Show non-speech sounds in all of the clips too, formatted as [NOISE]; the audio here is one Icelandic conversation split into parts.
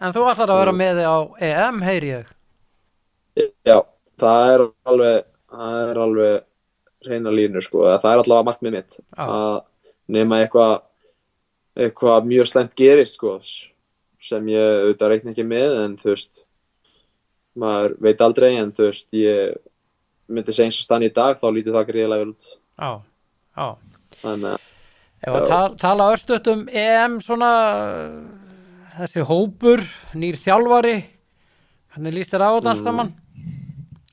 En þú ætlar að vera með þig á EM, heyri ég. Já, það er alveg, það er alveg reyna línur sko, það er allavega markmið mitt Já. að nema eitthvað eitthvað mjög slæmt gerist sko, sem ég auðvitað reikna ekki með en þú veist maður veit aldrei en þú veist ég myndi segja eins og stann í dag þá lítið það greiðlega vel út Já, já. þannig að Ef að tala örstuðt um EM svona þessi hópur, nýr þjálfari hvernig líst þér á þetta allt saman?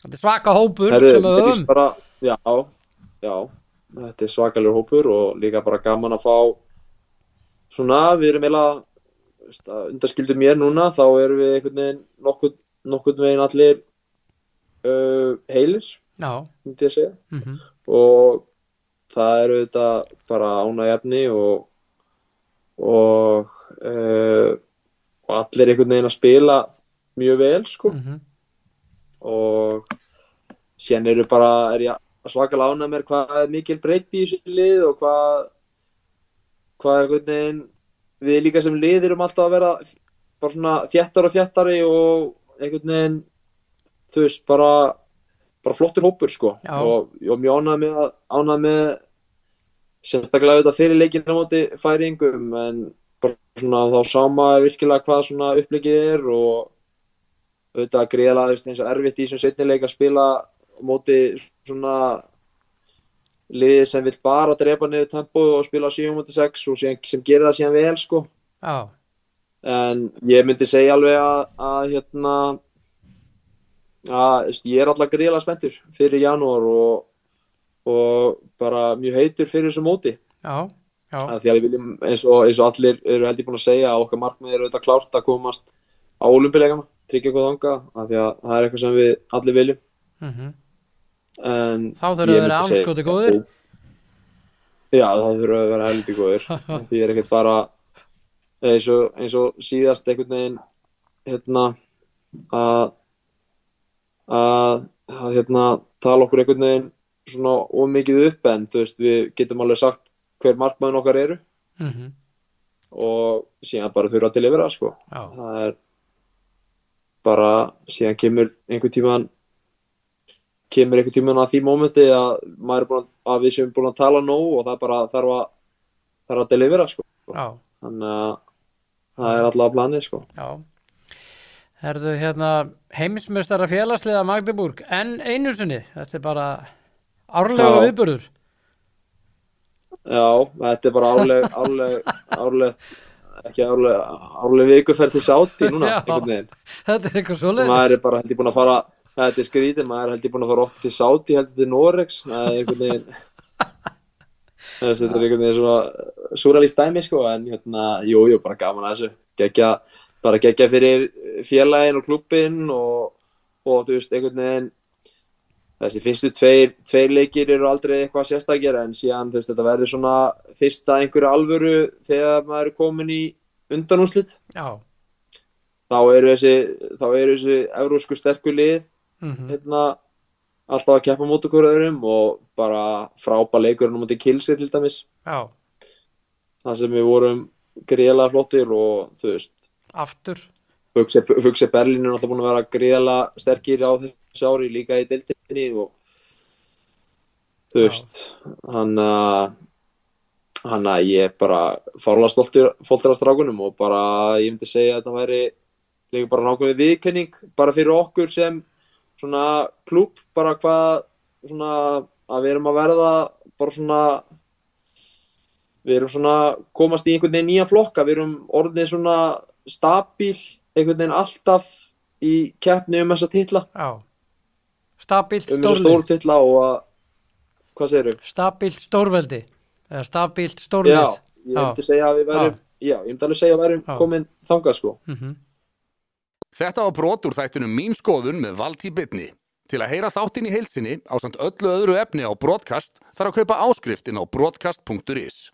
Þetta er svaka hópur Mm. Herru, sem við höfum bara, já, já, þetta er svakalegur hópur og líka bara gaman að fá svona, við erum eiginlega undarskildur mér núna, þá erum við einhvern veginn nokkurn, nokkurn veginn allir uh, heilir, Já, myndi ég segja mm og það eru þetta bara ánægjafni og og, uh, og allir einhvern veginn að spila mjög vel sko. Mhm, og síðan eru bara, er ég svakalega ánægð mér hvað er mikil breytt í þessu lið og hvað hvað einhvern veginn við líka sem lið erum alltaf að vera bara svona þjættar og þjættari og einhvern veginn þú veist, bara bara flottur hópur sko. Já. og ég ánægð með ánægð með sérstaklega auðvitað fyrir leikinn á móti færingum en svona þá sá maður virkilega hvað svona upplegið er og auðvitað greiðlega eins og erfitt í þessum setnileik að spila móti svona liðið sem vill bara drepa niður tempo og spila 7 múti 6 og síðan, sem gerir það síðan vel sko. Já, en ég myndi segja alveg að, að hérna að ég er alltaf greiðlega spenntur fyrir janúar og, og bara mjög heitur fyrir þessu móti. Já, að því að við viljum eins og, eins og allir eru held ég búin að segja að okkar markmið eru auðvitað klárt að komast á olumpilegana, tryggja okkur þanga af því að það er eitthvað sem við allir viljum. Mhm. En Þá þurfum við að vera anskoti góðir. Já, það þurfum við að vera helviti góðir. [LAUGHS] Því er ekkert bara eins og, eins og síðast einhvern veginn hérna að að, að hérna tala okkur einhvern veginn svona ómikið upp en þú veist við getum alveg sagt hver markmaðun okkar eru. Mhm, og síðan bara þurfa að delivera sko. Já, það er bara síðan kemur einhvern tíman kemur einhvern tíman að því mómenti að að, að við séum búin að tala nóg og það bara þarf að þarf að delivera sko. Já, þannig að það er alltaf að planið sko. Já. Herðu hérna heimsmeistara félagsliða Magdeburg en einu sinni, þetta er bara árlega Já. Já, þetta er bara árleg [LAUGHS] árleg, árleg ekki árleg, árleg vikuferð til sáti núna [LAUGHS] Já. einhvern veginn. Þetta er eitthvað og svoleið maður er bara held ég búin að fara þetta er skrítið, maður er held ég búin að fara oft til sáti held ég til Norex það er einhvern veginn [LAUGHS] þetta er einhvern veginn svona súralist dæmi sko en hérna, jú, jú, bara gaman að þessu. Gegja, bara gegja fyrir félagin og klubbin og, og þú veist, einhvern veginn þessi fyrstu tveir, tveir leikir eru aldrei eitthvað sérstakir en síðan þú veist, þetta verður svona fyrsta einhverju alvöru þegar maður er komin í undanúslit Já, þá eru þessi, þá eru þessi evrósku sterku lið mhm, hérna alltaf að keppa mót okkur öðrum og bara frábæð leikurinn á móti kilsir til dæmis. Já, það sem við vorum gríðlega flottir og þú veist aftur. Fugse, Berlín er alltaf búin að vera gríðlega sterkir á þessu ári líka í deildinni og þú veist hann að hann að ég er bara fárlega stoltur af strákunum og bara ég myndi segja að þetta væri líka bara nákvæmlega viðkenning bara fyrir okkur sem svona klúb bara hvað svona að við erum að verða bara svona við erum svona komast í einhvern veginn nýja flokka við erum orðið svona stabíl einhvern veginn alltaf í keppni um þessa titla. Já Stabílt um þessa stórlið stóru titla og að hvað segirðu? Stabílt stórveldi eða stabílt Já, stórlið ég myndi segja að við værum já, ég myndi alveg segja að við værum Já. komin þangað sko Mhm. Þetta var brot úr þættunum Mín skoðun með Valtí Bitni. Til að heyra þáttinn í heilsinni á samt öllu öðru efni á broadcast þarf að kaupa áskrift inn á broadcast.is.